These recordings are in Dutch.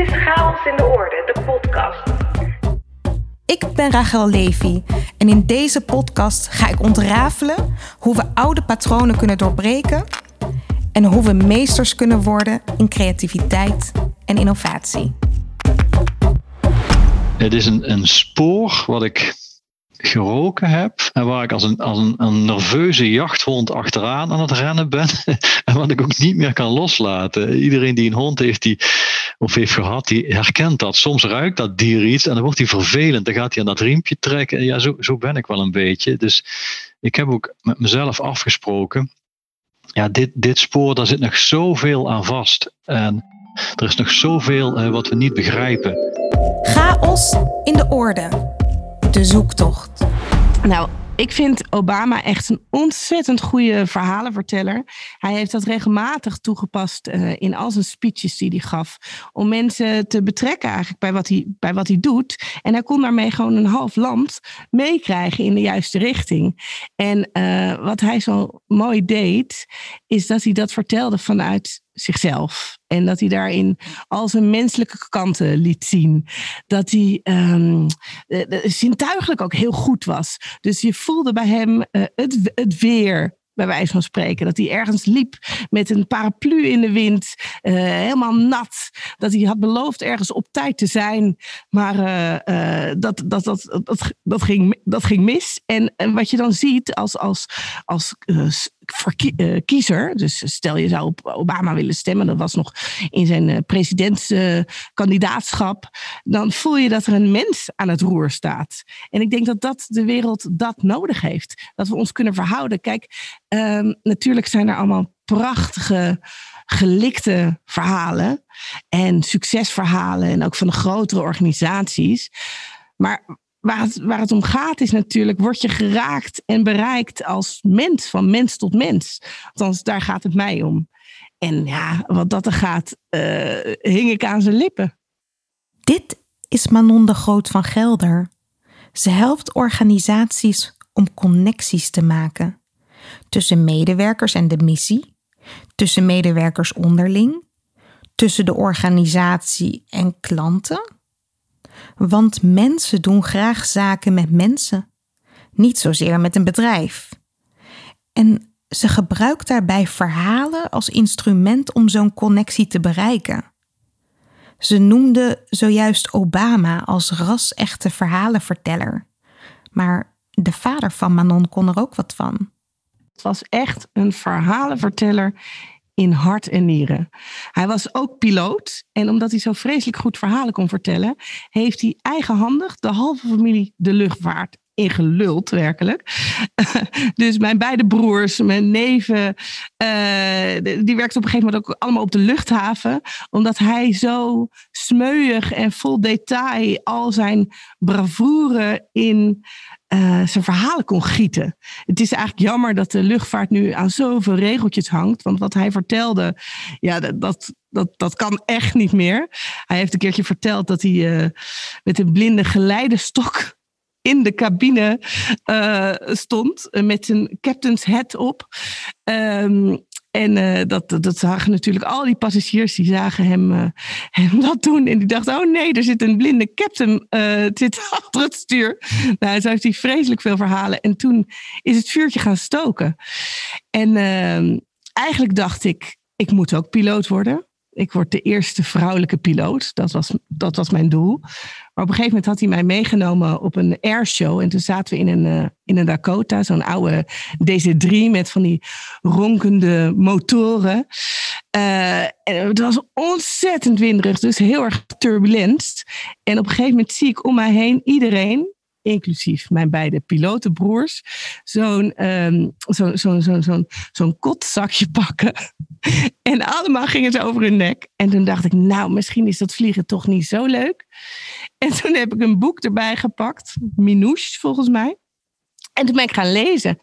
is Chaos in de Orde, de podcast. Ik ben Rachel Levy en in deze podcast ga ik ontrafelen hoe we oude patronen kunnen doorbreken en hoe we meesters kunnen worden in creativiteit en innovatie. Het is een, een spoor wat ik geroken heb en waar ik als een, als een, een nerveuze jachthond achteraan aan het rennen ben en wat ik ook niet meer kan loslaten. Iedereen die een hond heeft die, of heeft gehad, die herkent dat. Soms ruikt dat dier iets en dan wordt hij vervelend. Dan gaat hij aan dat riempje trekken. En ja, zo, zo ben ik wel een beetje. Dus ik heb ook met mezelf afgesproken. Ja, dit, dit spoor, daar zit nog zoveel aan vast. En er is nog zoveel uh, wat we niet begrijpen. Chaos in de orde de zoektocht. Nou, ik vind Obama echt een ontzettend goede verhalenverteller. Hij heeft dat regelmatig toegepast uh, in al zijn speeches die hij gaf. Om mensen te betrekken eigenlijk bij wat, hij, bij wat hij doet. En hij kon daarmee gewoon een half land meekrijgen in de juiste richting. En uh, wat hij zo mooi deed, is dat hij dat vertelde vanuit zichzelf. En dat hij daarin al zijn menselijke kanten liet zien. Dat hij um, zintuigelijk ook heel goed was. Dus je voelde bij hem uh, het, het weer bij wijze van spreken. Dat hij ergens liep met een paraplu in de wind, helemaal nat. Dat hij had beloofd ergens op tijd te zijn, maar dat, dat, dat, dat, dat, ging, dat ging mis. En, en wat je dan ziet als, als, als kiezer, dus stel je zou op Obama willen stemmen, dat was nog in zijn presidentskandidaatschap, dan voel je dat er een mens aan het roer staat. En ik denk dat dat de wereld dat nodig heeft. Dat we ons kunnen verhouden. Kijk, um, natuurlijk zijn er allemaal prachtige gelikte verhalen en succesverhalen en ook van de grotere organisaties. Maar waar het, waar het om gaat is natuurlijk, word je geraakt en bereikt als mens, van mens tot mens. Althans, daar gaat het mij om. En ja, wat dat er gaat, uh, hing ik aan zijn lippen. Dit is Manon de Groot van Gelder. Ze helpt organisaties om connecties te maken. Tussen medewerkers en de missie, tussen medewerkers onderling, tussen de organisatie en klanten want mensen doen graag zaken met mensen, niet zozeer met een bedrijf. En ze gebruikt daarbij verhalen als instrument om zo'n connectie te bereiken. Ze noemde zojuist Obama als ras-echte verhalenverteller. Maar de vader van Manon kon er ook wat van. Het was echt een verhalenverteller in hart en nieren. Hij was ook piloot en omdat hij zo vreselijk goed verhalen kon vertellen, heeft hij eigenhandig de halve familie de luchtvaart ingeluld, werkelijk. dus mijn beide broers, mijn neven, uh, die werkten op een gegeven moment ook allemaal op de luchthaven. Omdat hij zo smeuig en vol detail al zijn bravoure in uh, zijn verhalen kon gieten. Het is eigenlijk jammer dat de luchtvaart nu aan zoveel regeltjes hangt. Want wat hij vertelde, ja, dat, dat, dat kan echt niet meer. Hij heeft een keertje verteld dat hij uh, met een blinde geleidestok in de cabine uh, stond. met een captain's hat op. Um, en uh, dat, dat zagen natuurlijk al die passagiers, die zagen hem, uh, hem dat doen. En die dachten, oh nee, er zit een blinde captain uh, zit achter het stuur. Nou, zo heeft hij vreselijk veel verhalen. En toen is het vuurtje gaan stoken. En ehm, eigenlijk dacht ik, ik moet ook piloot worden. Ik word de eerste vrouwelijke piloot. Dat was, dat was mijn doel. Maar op een gegeven moment had hij mij meegenomen op een airshow. En toen zaten we in een, uh, in een Dakota, zo'n oude DC-3 met van die ronkende motoren. Uh, en het was ontzettend winderig, dus heel erg turbulent. En op een gegeven moment zie ik om mij heen iedereen inclusief mijn beide pilotenbroers, zo'n um, zo, zo, zo, zo, zo'n kotzakje pakken. en allemaal gingen ze over hun nek. En toen dacht ik, nou, misschien is dat vliegen toch niet zo leuk. En toen heb ik een boek erbij gepakt, Minouche volgens mij. En toen ben ik gaan lezen.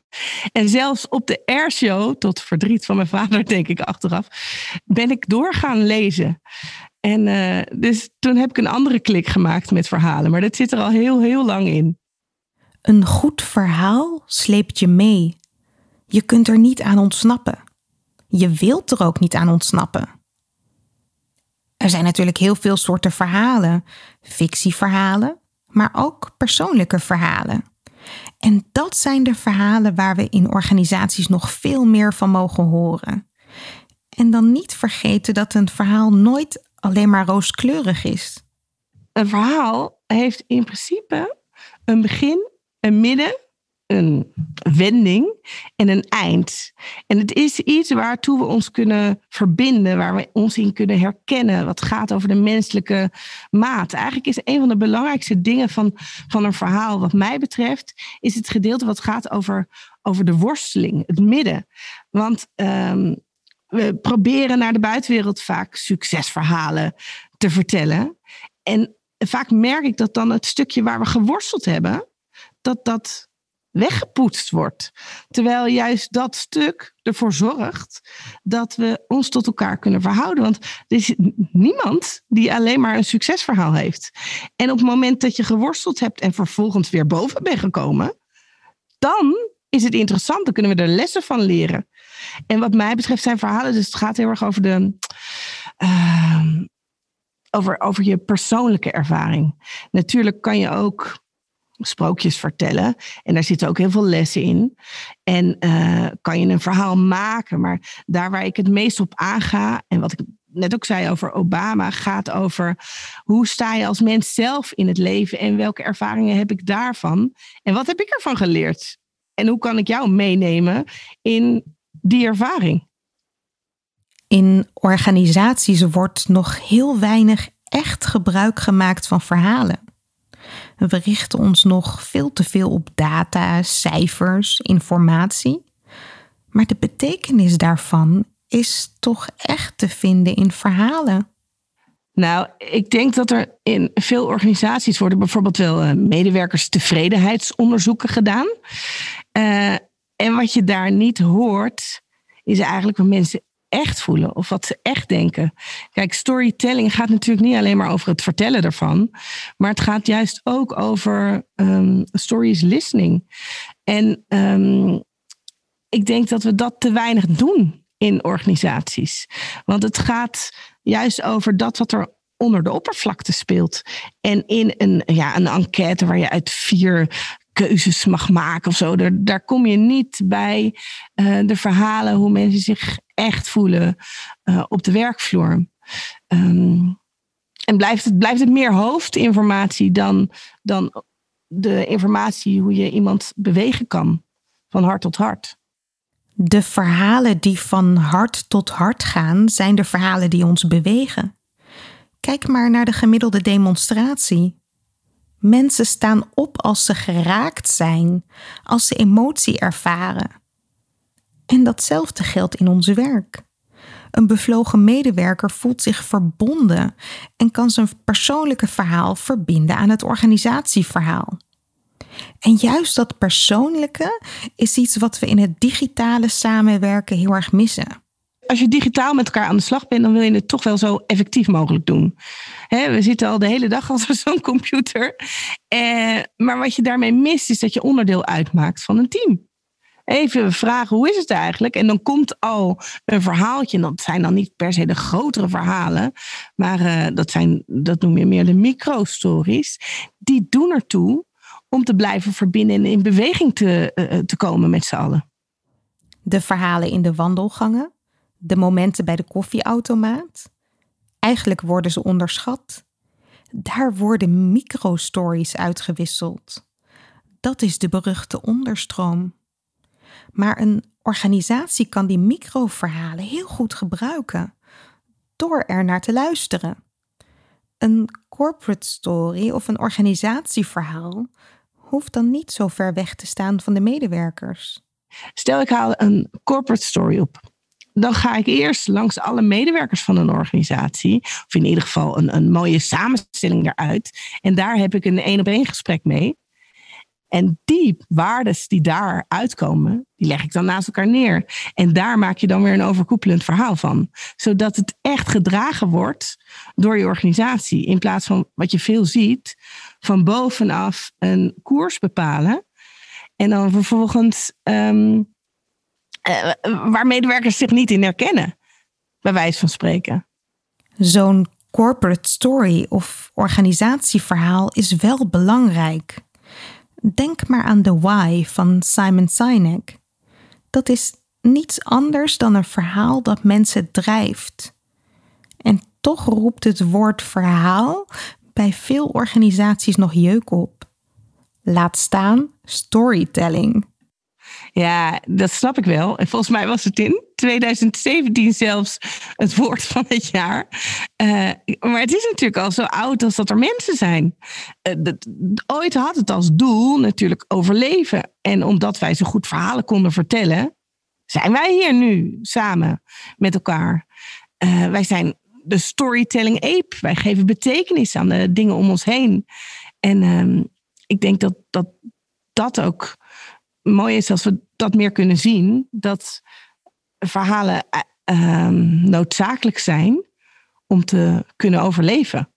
En zelfs op de airshow, tot verdriet van mijn vader, denk ik achteraf, ben ik doorgaan lezen. En uh, dus toen heb ik een andere klik gemaakt met verhalen. Maar dat zit er al heel, heel lang in. Een goed verhaal sleept je mee. Je kunt er niet aan ontsnappen. Je wilt er ook niet aan ontsnappen. Er zijn natuurlijk heel veel soorten verhalen, fictieverhalen, maar ook persoonlijke verhalen. En dat zijn de verhalen waar we in organisaties nog veel meer van mogen horen. En dan niet vergeten dat een verhaal nooit alleen maar rooskleurig is. Een verhaal heeft in principe een begin, een midden een wending en een eind. En het is iets waartoe we ons kunnen verbinden, waar we ons in kunnen herkennen, wat gaat over de menselijke maat. Eigenlijk is een van de belangrijkste dingen van, van een verhaal, wat mij betreft, is het gedeelte wat gaat over, over de worsteling, het midden. Want um, we proberen naar de buitenwereld vaak succesverhalen te vertellen. En vaak merk ik dat dan het stukje waar we geworsteld hebben, dat dat weggepoetst wordt. Terwijl juist dat stuk ervoor zorgt dat we ons tot elkaar kunnen verhouden. Want er is niemand die alleen maar een succesverhaal heeft. En op het moment dat je geworsteld hebt en vervolgens weer boven bent gekomen, dan is het interessant. Dan kunnen we er lessen van leren. En wat mij betreft zijn verhalen, dus het gaat heel erg over de. Uh, over, over je persoonlijke ervaring. Natuurlijk kan je ook sprookjes vertellen. En daar zitten ook heel veel lessen in. En uh, kan je een verhaal maken. Maar daar waar ik het meest op aanga, en wat ik net ook zei over Obama, gaat over hoe sta je als mens zelf in het leven en welke ervaringen heb ik daarvan? En wat heb ik ervan geleerd? En hoe kan ik jou meenemen in die ervaring? In organisaties wordt nog heel weinig echt gebruik gemaakt van verhalen. We richten ons nog veel te veel op data, cijfers, informatie. Maar de betekenis daarvan is toch echt te vinden in verhalen. Nou, ik denk dat er in veel organisaties worden bijvoorbeeld wel uh, medewerkerstevredenheidsonderzoeken gedaan. Uh, en wat je daar niet hoort, is eigenlijk wat mensen echt voelen of wat ze echt denken. Kijk, storytelling gaat natuurlijk niet alleen maar over het vertellen ervan, maar het gaat juist ook over um, stories listening. En um, ik denk dat we dat te weinig doen in organisaties. Want het gaat juist over dat wat er onder de oppervlakte speelt. En in een, ja, een enquête waar je uit vier keuzes mag maken of zo. Daar, daar kom je niet bij uh, de verhalen hoe mensen zich echt voelen uh, op de werkvloer. Um, en blijft het, blijft het meer hoofdinformatie dan, dan de informatie hoe je iemand bewegen kan van hart tot hart. De verhalen die van hart tot hart gaan, zijn de verhalen die ons bewegen. Kijk maar naar de gemiddelde demonstratie. Mensen staan op als ze geraakt zijn, als ze emotie ervaren. En datzelfde geldt in ons werk. Een bevlogen medewerker voelt zich verbonden en kan zijn persoonlijke verhaal verbinden aan het organisatieverhaal. En juist dat persoonlijke is iets wat we in het digitale samenwerken heel erg missen als je digitaal met elkaar aan de slag bent, dan wil je het toch wel zo effectief mogelijk doen. we zitten al de hele dag achter zo'n computer. Eh, maar wat je daarmee mist, is dat je onderdeel uitmaakt van een team. Even vragen, hoe is het eigenlijk? En dan komt al een verhaaltje. En dat zijn dan niet per se de grotere verhalen. Maar uh, dat, zijn, dat noem je meer de micro-stories. Die doen ertoe om te blijven verbinden en in beweging te, uh, te komen met z'n allen. De verhalen in de wandelgangen de momenten bij de koffieautomaat. Eigenlijk worden ze onderschat. Daar worden microstories uitgewisseld. Dat is de beruchte onderstroom. Maar een organisatie kan die microverhalen heel goed gebruiken door er naar te luisteren. Een corporate story of een organisatieverhaal hoeft dan niet zo ver weg te staan van de medewerkers. Stel ik haal een corporate story op dan ga ik eerst langs alle medewerkers van een organisatie, of in ieder geval een, een mooie samenstelling eruit. En daar heb ik een één op één gesprek mee. En die waardes die daar uitkomen, die leg ik dan naast elkaar neer. En daar maak je dan weer een overkoepelend verhaal van. Zodat het echt gedragen wordt door je organisatie. In plaats van wat je veel ziet, van bovenaf een koers bepalen. En dan vervolgens uh, waar medewerkers zich niet in herkennen, bij wijze van spreken. Zo'n corporate story of organisatieverhaal is wel belangrijk. Denk maar aan The Why van Simon Sinek. Dat is niets anders dan een verhaal dat mensen drijft. En toch roept het woord verhaal bij veel organisaties nog jeuk op. Laat staan storytelling. Ja, dat snap ik wel. En volgens mij was het in 2017 zelfs het woord van het jaar. Uh, maar het is natuurlijk al zo oud als dat er mensen zijn. Uh, dat, ooit had het als doel natuurlijk overleven. En omdat wij zo goed verhalen konden vertellen, zijn wij hier nu samen met elkaar. Uh, wij zijn de storytelling ape. Wij geven betekenis aan de dingen om ons heen. En ehm, ik denk dat, dat dat ook mooi is als we dat meer kunnen zien. Dat verhalen uh, noodzakelijk zijn om te kunnen overleven.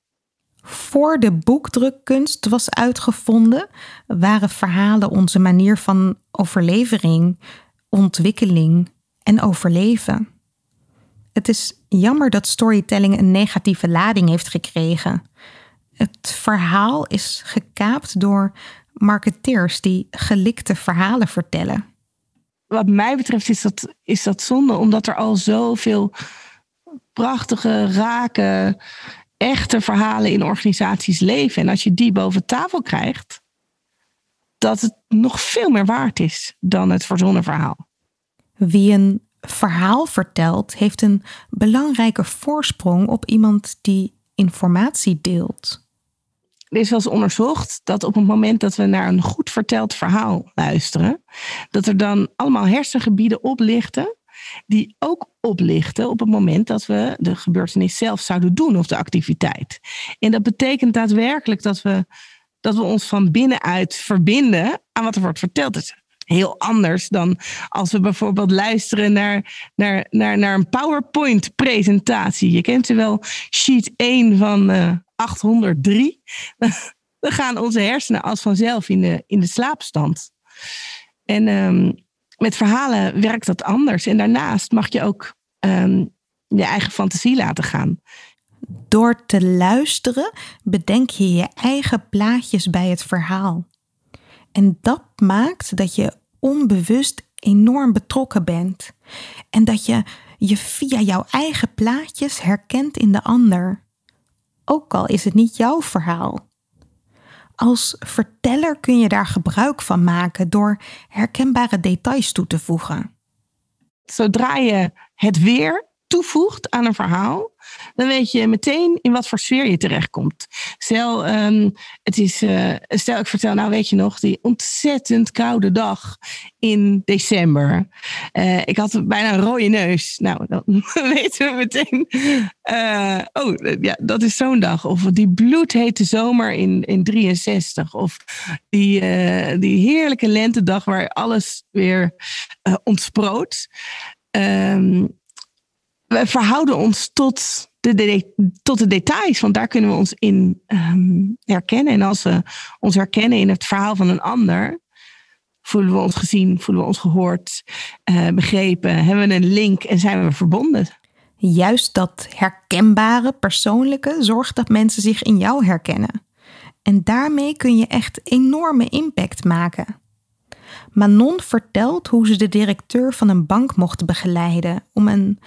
Voor de boekdrukkunst was uitgevonden, waren verhalen onze manier van overlevering, ontwikkeling en overleven. Het is jammer dat storytelling een negatieve lading heeft gekregen. Het verhaal is gekaapt door marketeers die gelikte verhalen vertellen. Wat mij betreft is dat, is dat zonde, omdat er al zoveel prachtige, rake, echte verhalen in organisaties leven. En als je die boven tafel krijgt, dat het nog veel meer waard is dan het verzonnen verhaal. Wie een verhaal vertelt, heeft een belangrijke voorsprong op iemand die informatie deelt. Er is wel eens onderzocht dat op het moment dat we naar een goed verteld verhaal luisteren, dat er dan allemaal hersengebieden oplichten die ook oplichten op het moment dat we de gebeurtenis zelf zouden doen of de activiteit. En dat betekent daadwerkelijk dat we, dat we ons van binnenuit verbinden aan wat er wordt verteld. Het is heel anders dan als we bijvoorbeeld luisteren naar, naar, naar, naar een PowerPoint-presentatie. Je kent ze wel, sheet 1 van uh, 803. Dan gaan onze hersenen als vanzelf in de, in de slaapstand. En um, met verhalen werkt dat anders. En daarnaast mag je ook um, je eigen fantasie laten gaan. Door te luisteren bedenk je je eigen plaatjes bij het verhaal. En dat maakt dat je onbewust enorm betrokken bent. En dat je je via jouw eigen plaatjes herkent in de ander. Ook al is het niet jouw verhaal. Als verteller kun je daar gebruik van maken door herkenbare details toe te voegen. Zodra je het weer toevoegt aan een verhaal, dan weet je meteen in wat voor sfeer je terechtkomt. Stel, um, het is, uh, stel ik vertel, nou weet je nog, die ontzettend koude dag in december. Uh, ik had bijna een rode neus. Nou, dan weten we meteen, uh, oh ja, dat is zo'n dag. Of die bloedhete zomer in, in 63. Of die, die heerlijke lentedag waar alles weer ontsproot. Um, we verhouden ons tot de, tot de details, want daar kunnen we ons in um, herkennen. En als we ons herkennen in het verhaal van een ander, voelen we ons gezien, voelen we ons gehoord, uh, begrepen, hebben we een link en zijn we verbonden. Juist dat herkenbare, persoonlijke zorgt dat mensen zich in jou herkennen. En daarmee kun je echt enorme impact maken. Manon vertelt hoe ze de directeur van een bank mocht begeleiden om een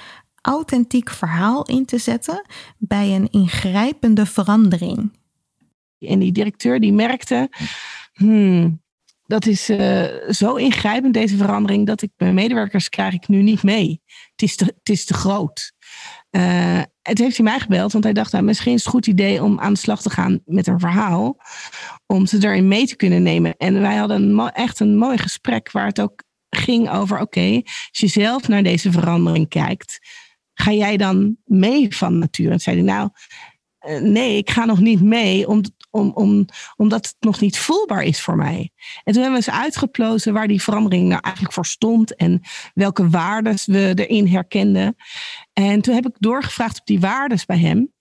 authentiek verhaal in te zetten bij een ingrijpende verandering. En die directeur die merkte, hmm, dat is uh, zo ingrijpend deze verandering dat ik mijn medewerkers krijg ik nu niet mee. Het is te, het is te groot. Uh, het heeft hij mij gebeld, want hij dacht, nou, misschien is het goed idee om aan de slag te gaan met een verhaal, om ze erin mee te kunnen nemen. En wij hadden een, echt een mooi gesprek waar het ook ging over, oké, als je zelf naar deze verandering kijkt, ga jij dan mee van natuur? En zei hij, nou, eh, nee, ik ga nog niet mee, om, om, om, omdat het nog niet voelbaar is voor mij. En toen hebben we eens uitgeplozen waar die verandering nou eigenlijk voor stond en welke waarden we erin herkenden. En toen heb ik doorgevraagd op die waarden bij hem.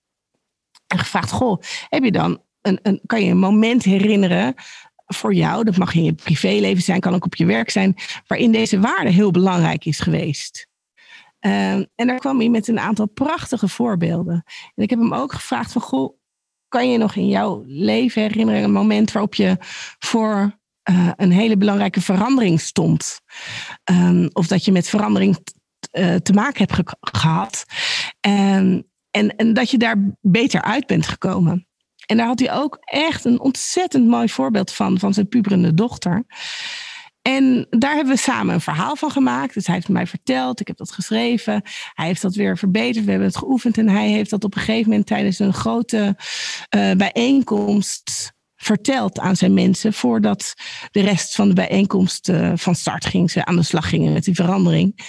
En gevraagd, goh, heb je dan een, een, kan je een moment herinneren voor jou, dat mag in je privéleven zijn, kan ook op je werk zijn, waarin deze waarde heel belangrijk is geweest? Ehm, en daar kwam hij met een aantal prachtige voorbeelden. En ik heb hem ook gevraagd van, goh, kan je nog in jouw leven herinneren een moment waarop je voor uh, een hele belangrijke verandering stond? Um, of dat je met verandering uh, te maken hebt ge gehad. En, en, en dat je daar beter uit bent gekomen. En daar had hij ook echt een ontzettend mooi voorbeeld van, van zijn puberende dochter. En daar hebben we samen een verhaal van gemaakt. Dus hij heeft mij verteld, ik heb dat geschreven. Hij heeft dat weer verbeterd, we hebben het geoefend. En hij heeft dat op een gegeven moment tijdens een grote uh, bijeenkomst verteld aan zijn mensen. Voordat de rest van de bijeenkomst uh, van start ging, ze aan de slag gingen met die verandering.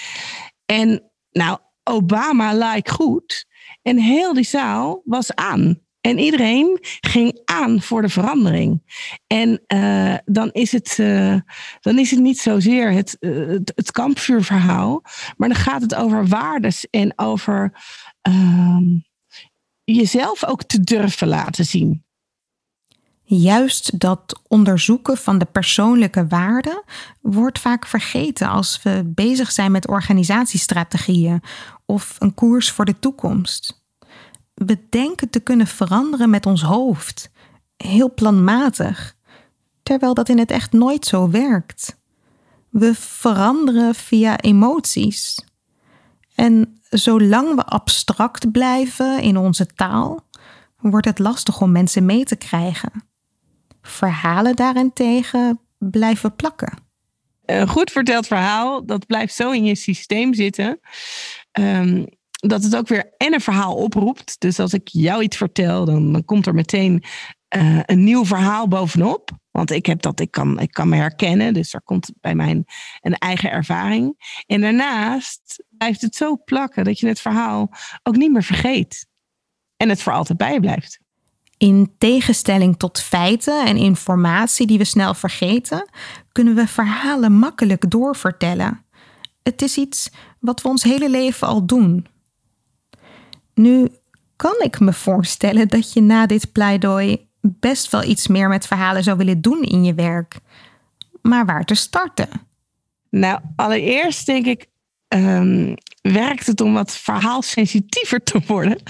En nou, Obama like goed. En heel die zaal was aan. En iedereen ging aan voor de verandering. En uh, dan, is het, uh, dan is het niet zozeer het, uh, het, het kampvuurverhaal, maar dan gaat het over waardes en over ehm, jezelf ook te durven laten zien. Juist dat onderzoeken van de persoonlijke waarden wordt vaak vergeten als we bezig zijn met organisatiestrategieën of een koers voor de toekomst denken te kunnen veranderen met ons hoofd, heel planmatig, terwijl dat in het echt nooit zo werkt. We veranderen via emoties. En zolang we abstract blijven in onze taal, wordt het lastig om mensen mee te krijgen. Verhalen daarentegen blijven plakken. Een goed verteld verhaal, dat blijft zo in je systeem zitten. Um, dat het ook weer en een verhaal oproept. Dus als ik jou iets vertel, dan, komt er meteen uh, een nieuw verhaal bovenop. Want ik heb dat, ik kan, ik kan me herkennen. Dus er komt bij mij een eigen ervaring. En daarnaast blijft het zo plakken dat je het verhaal ook niet meer vergeet. En het voor altijd bij blijft. In tegenstelling tot feiten en informatie die we snel vergeten, kunnen we verhalen makkelijk doorvertellen. Het is iets wat we ons hele leven al doen. Nu kan ik me voorstellen dat je na dit pleidooi best wel iets meer met verhalen zou willen doen in je werk. Maar waar te starten? Nou, allereerst denk ik, um, werkt het om wat verhaalsensitiever te worden.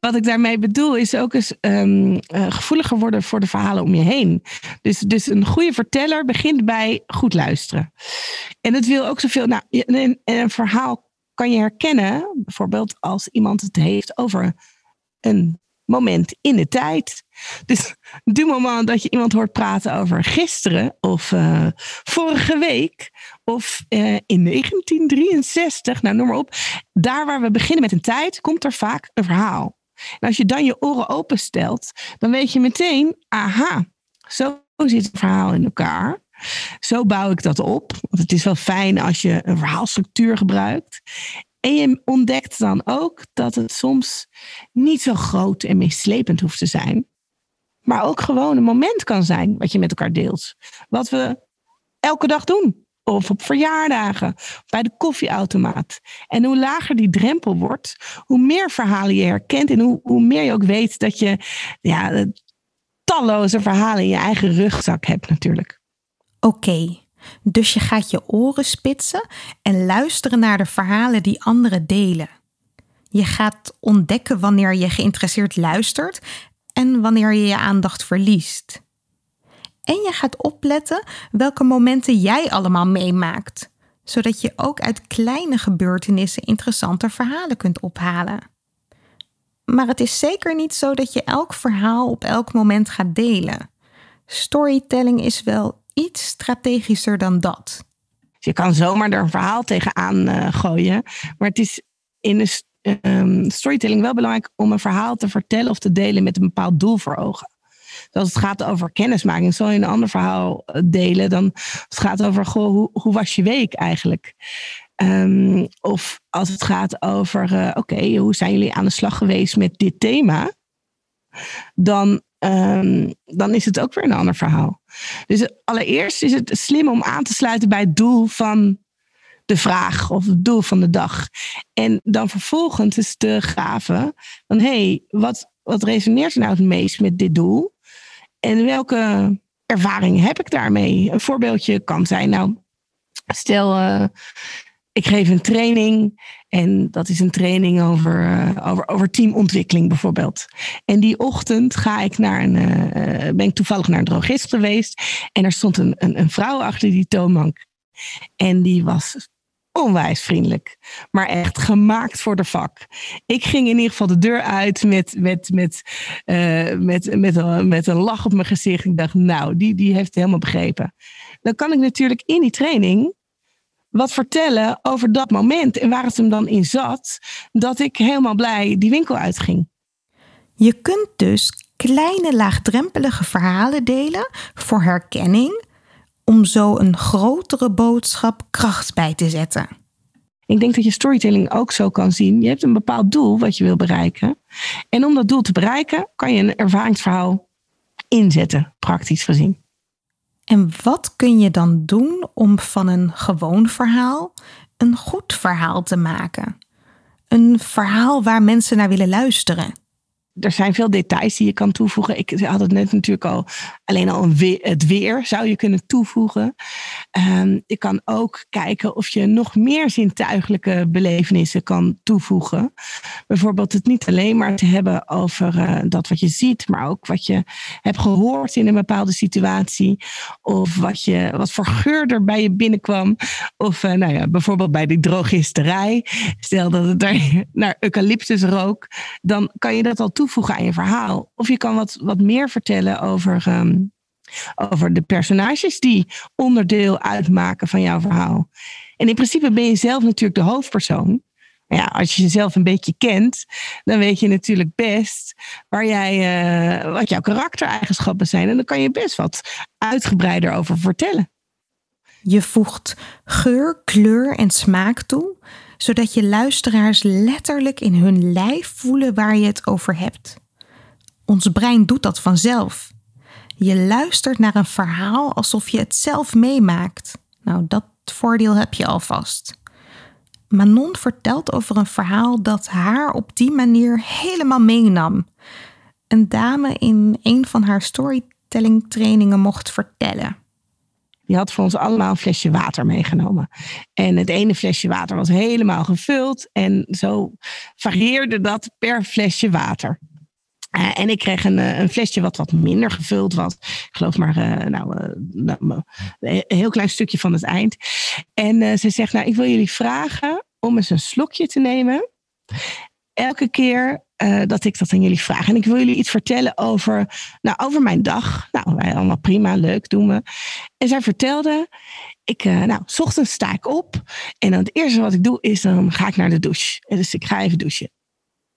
Wat ik daarmee bedoel is ook eens um, uh, gevoeliger worden voor de verhalen om je heen. Dus, dus een goede verteller begint bij goed luisteren. En het wil ook zoveel. Nou, een verhaal kan je herkennen, bijvoorbeeld als iemand het heeft over een moment in de tijd. Dus du moment dat je iemand hoort praten over gisteren of uh, vorige week of uh, in 1963, nou noem maar op. Daar waar we beginnen met een tijd, komt er vaak een verhaal. En als je dan je oren openstelt, dan weet je meteen, aha, zo zit het verhaal in elkaar. Zo bouw ik dat op. Want het is wel fijn als je een verhaalstructuur gebruikt. En je ontdekt dan ook dat het soms niet zo groot en meeslepend hoeft te zijn. Maar ook gewoon een moment kan zijn wat je met elkaar deelt. Wat we elke dag doen. Of op verjaardagen, bij de koffieautomaat. En hoe lager die drempel wordt, hoe meer verhalen je herkent. En hoe, hoe meer je ook weet dat je ja, talloze verhalen in je eigen rugzak hebt natuurlijk. Oké, dus je gaat je oren spitsen en luisteren naar de verhalen die anderen delen. Je gaat ontdekken wanneer je geïnteresseerd luistert en wanneer je je aandacht verliest. En je gaat opletten welke momenten jij allemaal meemaakt, zodat je ook uit kleine gebeurtenissen interessante verhalen kunt ophalen. Maar het is zeker niet zo dat je elk verhaal op elk moment gaat delen. Storytelling is wel iets strategischer dan dat. Je kan zomaar er een verhaal tegenaan uh, gooien. Maar het is in de um, storytelling wel belangrijk om een verhaal te vertellen of te delen met een bepaald doel voor ogen. Dus als het gaat over kennismaking, zal je een ander verhaal eh, delen dan als het gaat over goh, hoe, hoe was je week eigenlijk? Um, of als het gaat over, uh, oké, hoe zijn jullie aan de slag geweest met dit thema? Dan um, dan is het ook weer een ander verhaal. Dus allereerst is het slim om aan te sluiten bij het doel van de vraag of het doel van de dag. En dan vervolgens is te graven van hé, hey, wat, wat resoneert er nou het meest met dit doel? En welke ervaring heb ik daarmee? Een voorbeeldje kan zijn, nou, stel uh, ik geef een training en dat is een training over, uh, over, over teamontwikkeling bijvoorbeeld. En die ochtend ga ik naar een, uh, ben ik toevallig naar een drogist geweest en er stond een, een, een vrouw achter die toonbank. En die was onwijs vriendelijk, maar echt gemaakt voor de vak. Ik ging in ieder geval de deur uit met, met, met, uh, met, met, een, met een lach op mijn gezicht. Ik dacht, nou, die, die heeft het helemaal begrepen. Dan kan ik natuurlijk in die training wat vertellen over dat moment en waar het hem dan in zat, dat ik helemaal blij die winkel uitging. Je kunt dus kleine laagdrempelige verhalen delen voor herkenning, om zo een grotere boodschap kracht bij te zetten. Ik denk dat je storytelling ook zo kan zien. Je hebt een bepaald doel wat je wil bereiken. En om dat doel te bereiken, kan je een ervaringsverhaal inzetten, praktisch gezien. En wat kun je dan doen om van een gewoon verhaal een goed verhaal te maken? Een verhaal waar mensen naar willen luisteren er zijn veel details die je kan toevoegen. Ik had het net natuurlijk al, alleen al het weer zou je kunnen toevoegen. Um, je kan ook kijken of je nog meer zintuigelijke belevenissen kan toevoegen. Bijvoorbeeld het niet alleen maar te hebben over uh, dat wat je ziet, maar ook wat je hebt gehoord in een bepaalde situatie. Of wat, je, wat voor geur er bij je binnenkwam. Of uh, nou ja, bijvoorbeeld bij die drogisterij. Stel dat het daar naar eucalyptus rook. Dan kan je dat al toevoegen toevoegen aan je verhaal. Of je kan wat, wat meer vertellen over, um, over de personages die onderdeel uitmaken van jouw verhaal. En in principe ben je zelf natuurlijk de hoofdpersoon. Ja, als je jezelf een beetje kent, dan weet je natuurlijk best waar jij, uh, wat jouw karaktereigenschappen zijn. En dan kan je best wat uitgebreider over vertellen. Je voegt geur, kleur en smaak toe, zodat je luisteraars letterlijk in hun lijf voelen waar je het over hebt. Ons brein doet dat vanzelf. Je luistert naar een verhaal alsof je het zelf meemaakt. Nou, dat voordeel heb je alvast. Manon vertelt over een verhaal dat haar op die manier helemaal meenam. Een dame in een van haar storytelling trainingen mocht vertellen. Die had voor ons allemaal een flesje water meegenomen. En het ene flesje water was helemaal gevuld. En zo varieerde dat per flesje water. Uh, en ik kreeg een, eh, een, flesje wat wat minder gevuld was. Ik geloof maar uh, nou, nou, een heel klein stukje van het eind. En ze zegt, nou, ik wil jullie vragen om eens een slokje te nemen. Elke keer uh, dat ik dat aan jullie vraag. En ik wil jullie iets vertellen over, nou, over mijn dag. Nou, wij allemaal prima, leuk, doen we. En zij vertelde, ik, uh, nou, s ochtends sta ik op. En dan het eerste wat ik doe is, dan ga ik naar de douche. Dus ik ga even douchen.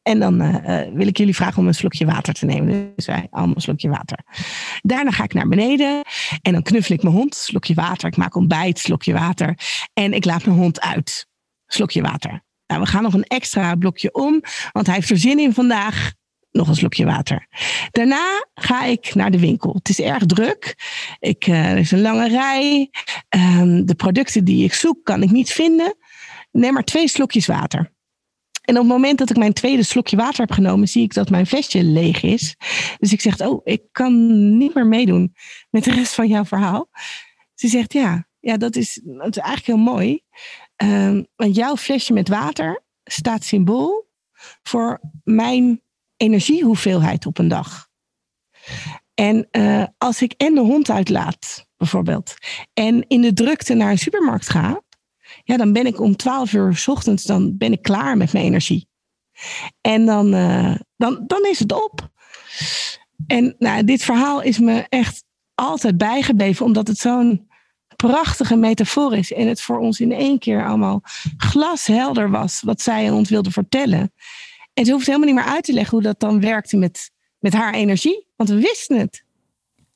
En dan uh, wil ik jullie vragen om een slokje water te nemen. Dus wij allemaal een slokje water. Daarna ga ik naar beneden en dan knuffel ik mijn hond. Slokje water. Ik maak ontbijt, slokje water. En ik laat mijn hond uit. Slokje water. Nou, we gaan nog een extra blokje om, want hij heeft er zin in vandaag. Nog een slokje water. Daarna ga ik naar de winkel. Het is erg druk. Ik, uh, er is een lange rij. Um, de producten die ik zoek kan ik niet vinden. Neem maar twee slokjes water. En op het moment dat ik mijn tweede slokje water heb genomen, zie ik dat mijn flesje leeg is. Dus ik zeg, oh, ik kan niet meer meedoen met de rest van jouw verhaal. Ze zegt, ja, ja dat, is, dat is eigenlijk heel mooi. Um, want jouw flesje met water staat symbool voor mijn energiehoeveelheid op een dag. En uh, als ik en de hond uitlaat, bijvoorbeeld, en in de drukte naar een supermarkt ga, ja, dan ben ik om 12 uur s ochtends dan ben ik klaar met mijn energie. En dan, uh, dan, dan is het op. En nou, dit verhaal is me echt altijd bijgebleven, omdat het zo'n prachtige metafoor is. En het voor ons in één keer allemaal glashelder was wat zij ons wilde vertellen. En ze hoeft helemaal niet meer uit te leggen hoe dat dan werkte met, met haar energie. Want we wisten het.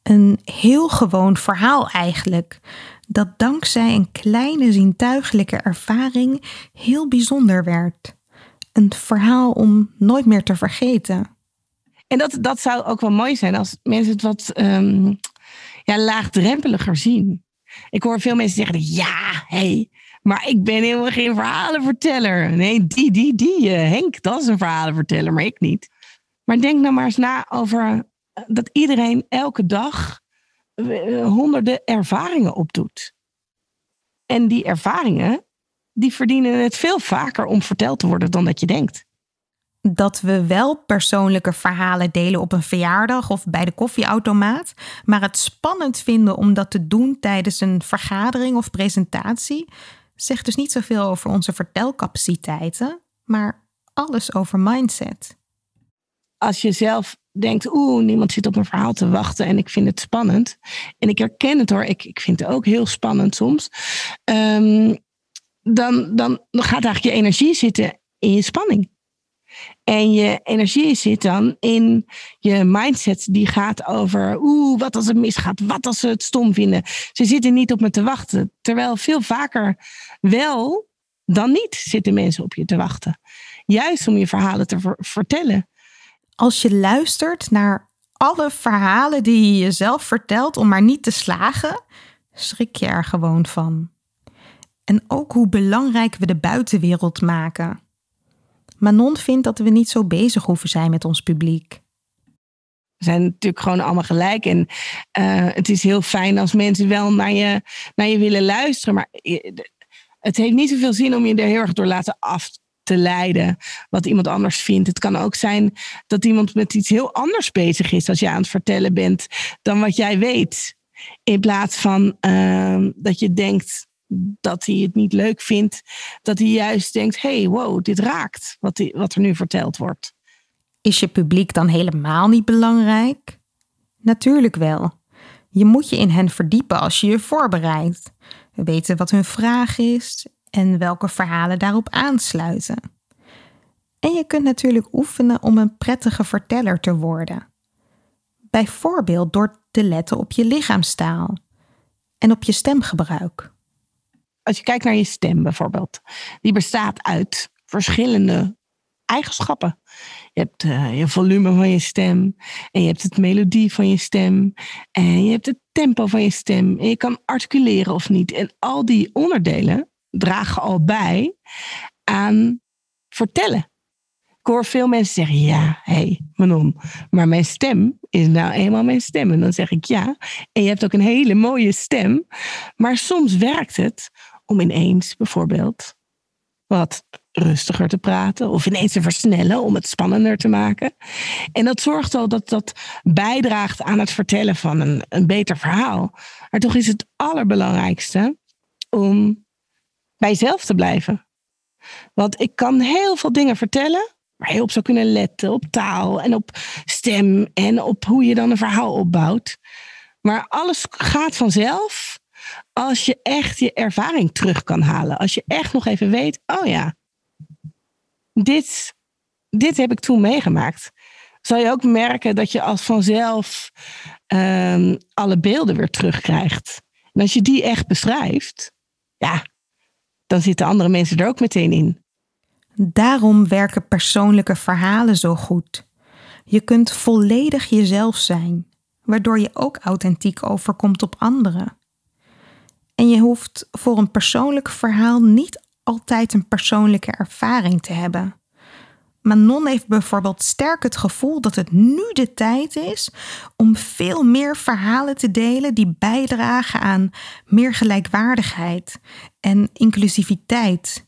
Een heel gewoon verhaal eigenlijk. Dat dankzij een kleine zintuigelijke ervaring heel bijzonder werd. Een verhaal om nooit meer te vergeten. En dat, dat zou ook wel mooi zijn als mensen het wat um, ja, laagdrempeliger zien. Ik hoor veel mensen zeggen: ja, hé, hey, maar ik ben helemaal geen verhalenverteller. Nee, die, die, die, uh, Henk, dat is een verhalenverteller, maar ik niet. Maar denk nou maar eens na over eh, dat iedereen elke dag uh, honderden ervaringen opdoet. En die ervaringen, die verdienen het veel vaker om verteld te worden dan dat je denkt. Dat we wel persoonlijke verhalen delen op een verjaardag of bij de koffieautomaat, maar het spannend vinden om dat te doen tijdens een vergadering of presentatie, zegt dus niet zoveel over onze vertelcapaciteiten, maar alles over mindset. Als je zelf denkt, oeh, niemand zit op een verhaal te wachten en ik vind het spannend. En ik herken het hoor, ik, ik vind het ook heel spannend soms. Dan, dan, dan gaat eigenlijk je energie zitten in je spanning. En je energie zit dan in je mindset die gaat over, oeh, wat als het misgaat, wat als ze het stom vinden. Ze zitten niet op me te wachten. Terwijl veel vaker wel dan niet zitten mensen op je te wachten. Juist om je verhalen te vertellen. Als je luistert naar alle verhalen die je jezelf vertelt om maar niet te slagen, schrik je er gewoon van. En ook hoe belangrijk we de buitenwereld maken. Manon vindt dat we niet zo bezig hoeven zijn met ons publiek. We zijn natuurlijk gewoon allemaal gelijk. En uh, het is heel fijn als mensen wel naar je, naar je willen luisteren. Maar het heeft niet zoveel zin om je er heel erg door laten af te leiden. Wat iemand anders vindt. Het kan ook zijn dat iemand met iets heel anders bezig is als je aan het vertellen bent dan wat jij weet. In plaats van uh, dat je denkt, dat hij het niet leuk vindt, dat hij juist denkt: hey, wow, dit raakt wat, wat er nu verteld wordt. Is je publiek dan helemaal niet belangrijk? Natuurlijk wel. Je moet je in hen verdiepen als je je voorbereidt. Weten wat hun vraag is en welke verhalen daarop aansluiten. En je kunt natuurlijk oefenen om een prettige verteller te worden. Bijvoorbeeld door te letten op je lichaamstaal en op je stemgebruik als je kijkt naar je stem bijvoorbeeld, die bestaat uit verschillende eigenschappen. Je hebt uh, je volume van je stem en je hebt het melodie van je stem en je hebt het tempo van je stem en je kan articuleren of niet. En al die onderdelen dragen al bij aan vertellen. Ik hoor veel mensen zeggen, ja, hé, hey, Manon, maar mijn stem is nou eenmaal mijn stem. En dan zeg ik ja. En je hebt ook een hele mooie stem. Maar soms werkt het om ineens bijvoorbeeld wat rustiger te praten of ineens te versnellen om het spannender te maken. En dat zorgt al dat dat bijdraagt aan het vertellen van een, een beter verhaal. Maar toch is het allerbelangrijkste om bij jezelf te blijven. Want ik kan heel veel dingen vertellen waar je op zou kunnen letten, op taal en op stem en op hoe je dan een verhaal opbouwt. Maar alles gaat vanzelf als je echt je ervaring terug kan halen. Als je echt nog even weet, oh ja, dit, dit heb ik toen meegemaakt. Zal je ook merken dat je als vanzelf um, alle beelden weer terugkrijgt. En als je die echt beschrijft, ja, dan zitten andere mensen er ook meteen in. Daarom werken persoonlijke verhalen zo goed. Je kunt volledig jezelf zijn, waardoor je ook authentiek overkomt op anderen. En je hoeft voor een persoonlijk verhaal niet altijd een persoonlijke ervaring te hebben. Manon heeft bijvoorbeeld sterk het gevoel dat het nu de tijd is om veel meer verhalen te delen die bijdragen aan meer gelijkwaardigheid en inclusiviteit.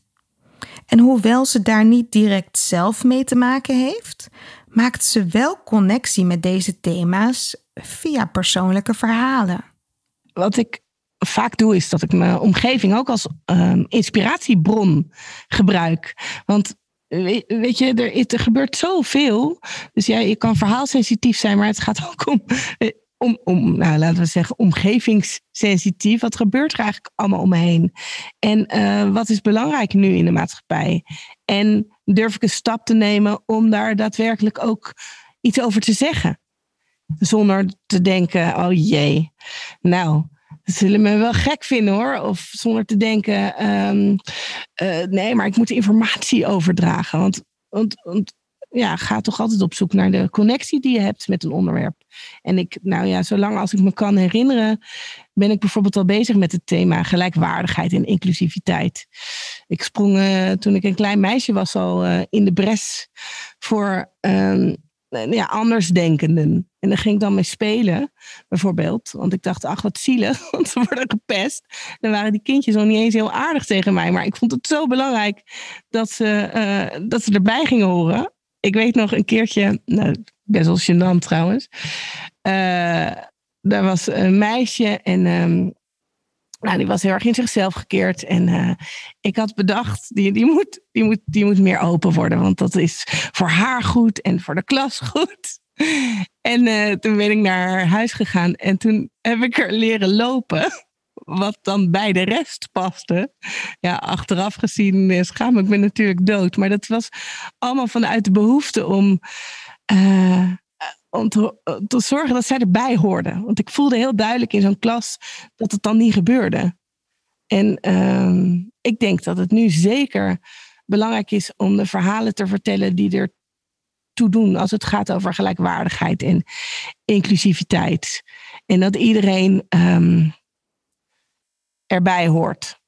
En hoewel ze daar niet direct zelf mee te maken heeft, maakt ze wel connectie met deze thema's via persoonlijke verhalen. Wat ik vaak doe, is dat ik mijn omgeving ook als um, inspiratiebron gebruik. Want weet je, er, gebeurt zoveel. Dus ja, je kan verhaalsensitief zijn, maar het gaat ook om, eh, om, om nou, laten we zeggen, omgevingssensitief. Wat gebeurt er eigenlijk allemaal om me heen? En uh, wat is belangrijk nu in de maatschappij? En durf ik een stap te nemen om daar daadwerkelijk ook iets over te zeggen? Zonder te denken, oh jee, nou, zullen me wel gek vinden hoor. Of zonder te denken, um, uh, nee, maar ik moet informatie overdragen. Want, want, want ja, ga toch altijd op zoek naar de connectie die je hebt met een onderwerp. En ik, nou ja, zolang als ik me kan herinneren, ben ik bijvoorbeeld al bezig met het thema gelijkwaardigheid en inclusiviteit. Ik sprong uh, toen ik een klein meisje was al uh, in de bres voor um, eh, andersdenkenden. En daar ging ik dan mee spelen, bijvoorbeeld. Want ik dacht, ach, wat zielig, want ze worden gepest. Dan waren die kindjes nog niet eens heel aardig tegen mij. Maar ik vond het zo belangrijk dat ze, eh, dat ze erbij gingen horen. Ik weet nog een keertje, nou, best wel gênant trouwens. Uh, daar was een meisje en ehm, nou, die was heel erg in zichzelf gekeerd. En uh, ik had bedacht, die, die, moet, die, moet, die moet meer open worden. Want dat is voor haar goed en voor de klas goed. En uh, toen ben ik naar haar huis gegaan. En toen heb ik er leren lopen. Wat dan bij de rest paste. Ja, achteraf gezien schaam ik me natuurlijk dood. Maar dat was allemaal vanuit de behoefte om... om te, te, zorgen dat zij erbij hoorden. Want ik voelde heel duidelijk in zo'n klas dat het dan niet gebeurde. En uh, ik denk dat het nu zeker belangrijk is om de verhalen te vertellen die er toe doen als het gaat over gelijkwaardigheid en inclusiviteit. En dat iedereen um, erbij hoort.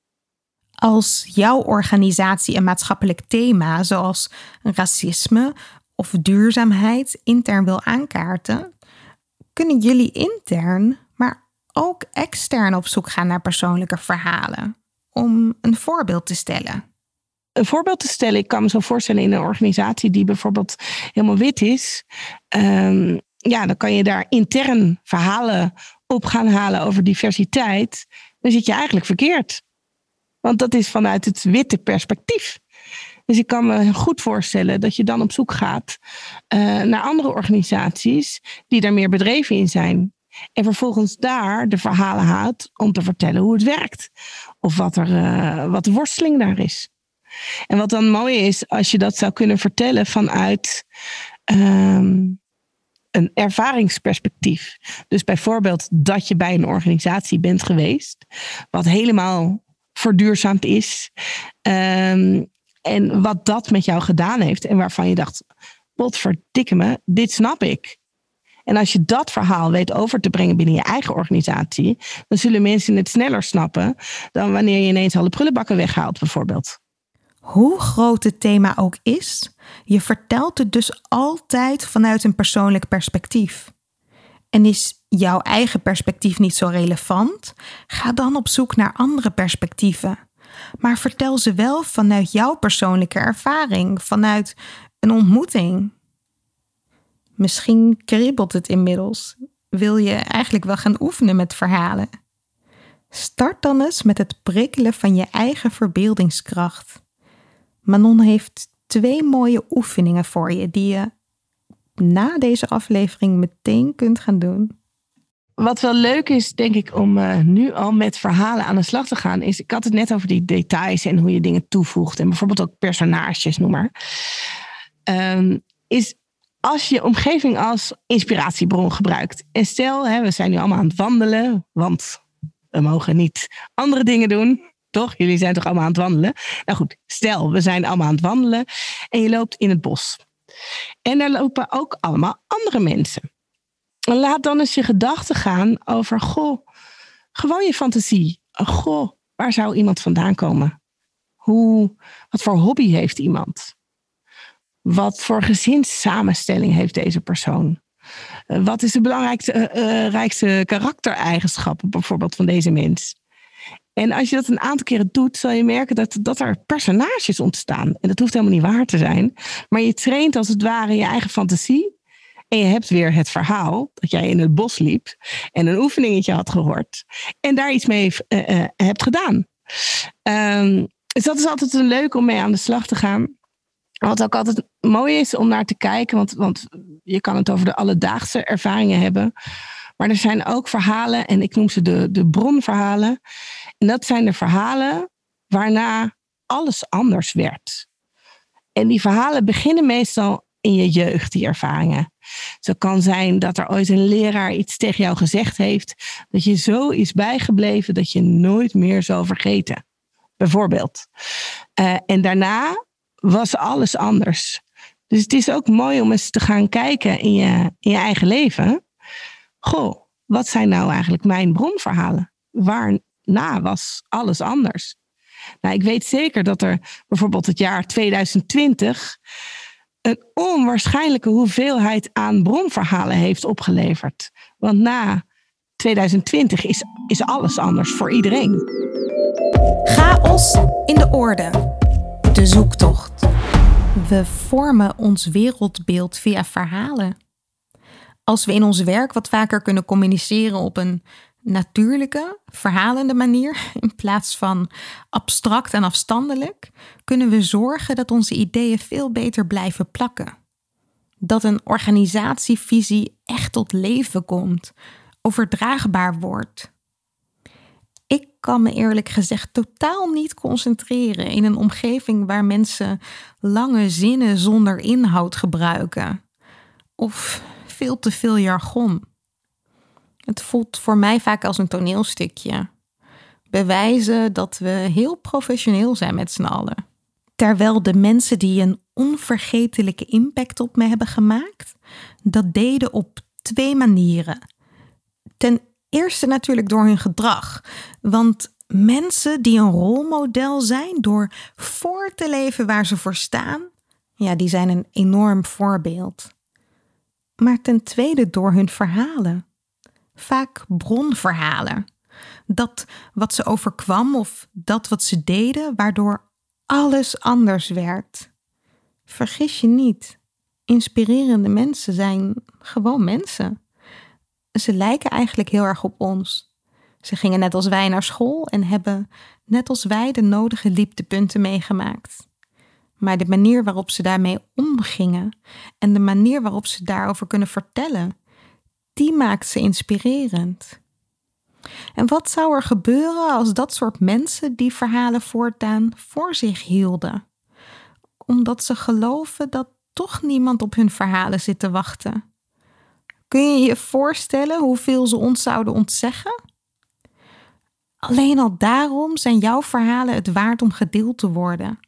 Als jouw organisatie een maatschappelijk thema zoals racisme of duurzaamheid intern wil aankaarten, kunnen jullie intern, maar ook extern op zoek gaan naar persoonlijke verhalen om een voorbeeld te stellen. Een voorbeeld te stellen, ik kan me zo voorstellen in een organisatie die bijvoorbeeld helemaal wit is. Um, ja, dan kan je daar intern verhalen op gaan halen over diversiteit. Dan zit je eigenlijk verkeerd. Want dat is vanuit het witte perspectief. Dus ik kan me goed voorstellen dat je dan op zoek gaat uh, naar andere organisaties die daar meer bedreven in zijn. En vervolgens daar de verhalen haalt om te vertellen hoe het werkt. Of wat, er, uh, wat de worsteling daar is. En wat dan mooi is, als je dat zou kunnen vertellen vanuit um, een ervaringsperspectief. Dus bijvoorbeeld dat je bij een organisatie bent geweest, wat helemaal verduurzaamd is. Um, en wat dat met jou gedaan heeft. En waarvan je dacht, potverdikke me, dit snap ik. En als je dat verhaal weet over te brengen binnen je eigen organisatie, dan zullen mensen het sneller snappen dan wanneer je ineens alle prullenbakken weghaalt, bijvoorbeeld. Hoe groot het thema ook is, je vertelt het dus altijd vanuit een persoonlijk perspectief. En is jouw eigen perspectief niet zo relevant? Ga dan op zoek naar andere perspectieven maar vertel ze wel vanuit jouw persoonlijke ervaring, vanuit een ontmoeting. Misschien kribbelt het inmiddels. Wil je eigenlijk wel gaan oefenen met verhalen? Start dan eens met het prikkelen van je eigen verbeeldingskracht. Manon heeft twee mooie oefeningen voor je die je na deze aflevering meteen kunt gaan doen wat wel leuk is, denk ik, om uh, nu al met verhalen aan de slag te gaan, is, ik had het net over die details en hoe je dingen toevoegt. En bijvoorbeeld ook personages, noem maar. Um, is als je omgeving als inspiratiebron gebruikt. En stel, hè, we zijn nu allemaal aan het wandelen, want we mogen niet andere dingen doen. Toch? Jullie zijn toch allemaal aan het wandelen? Nou goed, stel, we zijn allemaal aan het wandelen en je loopt in het bos. En daar lopen ook allemaal andere mensen laat dan eens je gedachten gaan over, goh, gewoon je fantasie. Goh, waar zou iemand vandaan komen? Hoe, wat voor hobby heeft iemand? Wat voor gezinssamenstelling heeft deze persoon? Eh, wat is de belangrijkste uh, rijkste karaktereigenschappen bijvoorbeeld van deze mens? En als je dat een aantal keren doet, zal je merken dat, dat er personages ontstaan. En dat hoeft helemaal niet waar te zijn. Maar je traint als het ware je eigen fantasie. En je hebt weer het verhaal dat jij in het bos liep en een oefeningetje had gehoord. En daar iets mee uh, uh, hebt gedaan. Um, dus dat is altijd een leuk om mee aan de slag te gaan. Wat ook altijd mooi is om naar te kijken, want, want je kan het over de alledaagse ervaringen hebben. Maar er zijn ook verhalen, en ik noem ze de, de bronverhalen. En dat zijn de verhalen waarna alles anders werd. En die verhalen beginnen meestal in je jeugd, die ervaringen. Zo kan zijn dat er ooit een leraar iets tegen jou gezegd heeft, dat je zo is bijgebleven dat je nooit meer zal vergeten. Bijvoorbeeld. Uh, en daarna was alles anders. Dus het is ook mooi om eens te gaan kijken in je, in je eigen leven. Goh, wat zijn nou eigenlijk mijn bronverhalen? Waarna was alles anders? Nou, ik weet zeker dat er bijvoorbeeld het jaar 2020 een onwaarschijnlijke hoeveelheid aan bronverhalen heeft opgeleverd. Want na 2020 is, is alles anders voor iedereen. Chaos in de orde. De zoektocht. We vormen ons wereldbeeld via verhalen. Als we in ons werk wat vaker kunnen communiceren op een natuurlijke, verhalende manier, in plaats van abstract en afstandelijk, kunnen we zorgen dat onze ideeën veel beter blijven plakken. Dat een organisatievisie echt tot leven komt, overdraagbaar wordt. Ik kan me eerlijk gezegd totaal niet concentreren in een omgeving waar mensen lange zinnen zonder inhoud gebruiken. Of veel te veel jargon. Het voelt voor mij vaak als een toneelstukje. Bewijzen dat we heel professioneel zijn met z'n allen. Terwijl de mensen die een onvergetelijke impact op me hebben gemaakt, dat deden op twee manieren. Ten eerste natuurlijk door hun gedrag. Want mensen die een rolmodel zijn door voor te leven waar ze voor staan, ja, die zijn een enorm voorbeeld. Maar ten tweede door hun verhalen. Vaak bronverhalen. Dat wat ze overkwam of dat wat ze deden, waardoor alles anders werd. Vergis je niet, inspirerende mensen zijn gewoon mensen ze lijken eigenlijk heel erg op ons. Ze gingen net als wij naar school en hebben net als wij de nodige dieptepunten meegemaakt. Maar de manier waarop ze daarmee omgingen en de manier waarop ze daarover kunnen vertellen, die maakt ze inspirerend. En wat zou er gebeuren als dat soort mensen die verhalen voortaan voor zich hielden? Omdat ze geloven dat toch niemand op hun verhalen zit te wachten. Kun je je voorstellen hoeveel ze ons zouden ontzeggen? Alleen al daarom zijn jouw verhalen het waard om gedeeld te worden.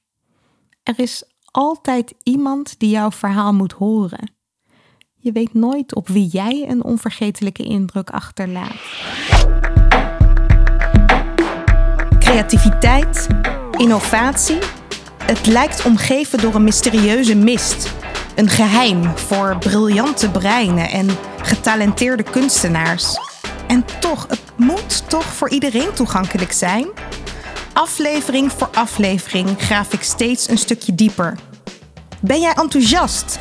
Er is altijd iemand die jouw verhaal moet horen. Je weet nooit op wie jij een onvergetelijke indruk achterlaat. Creativiteit, innovatie. Het lijkt omgeven door een mysterieuze mist een geheim voor briljante breinen en getalenteerde kunstenaars. En toch, het moet toch voor iedereen toegankelijk zijn? Aflevering voor aflevering graaf ik steeds een stukje dieper. Ben jij enthousiast?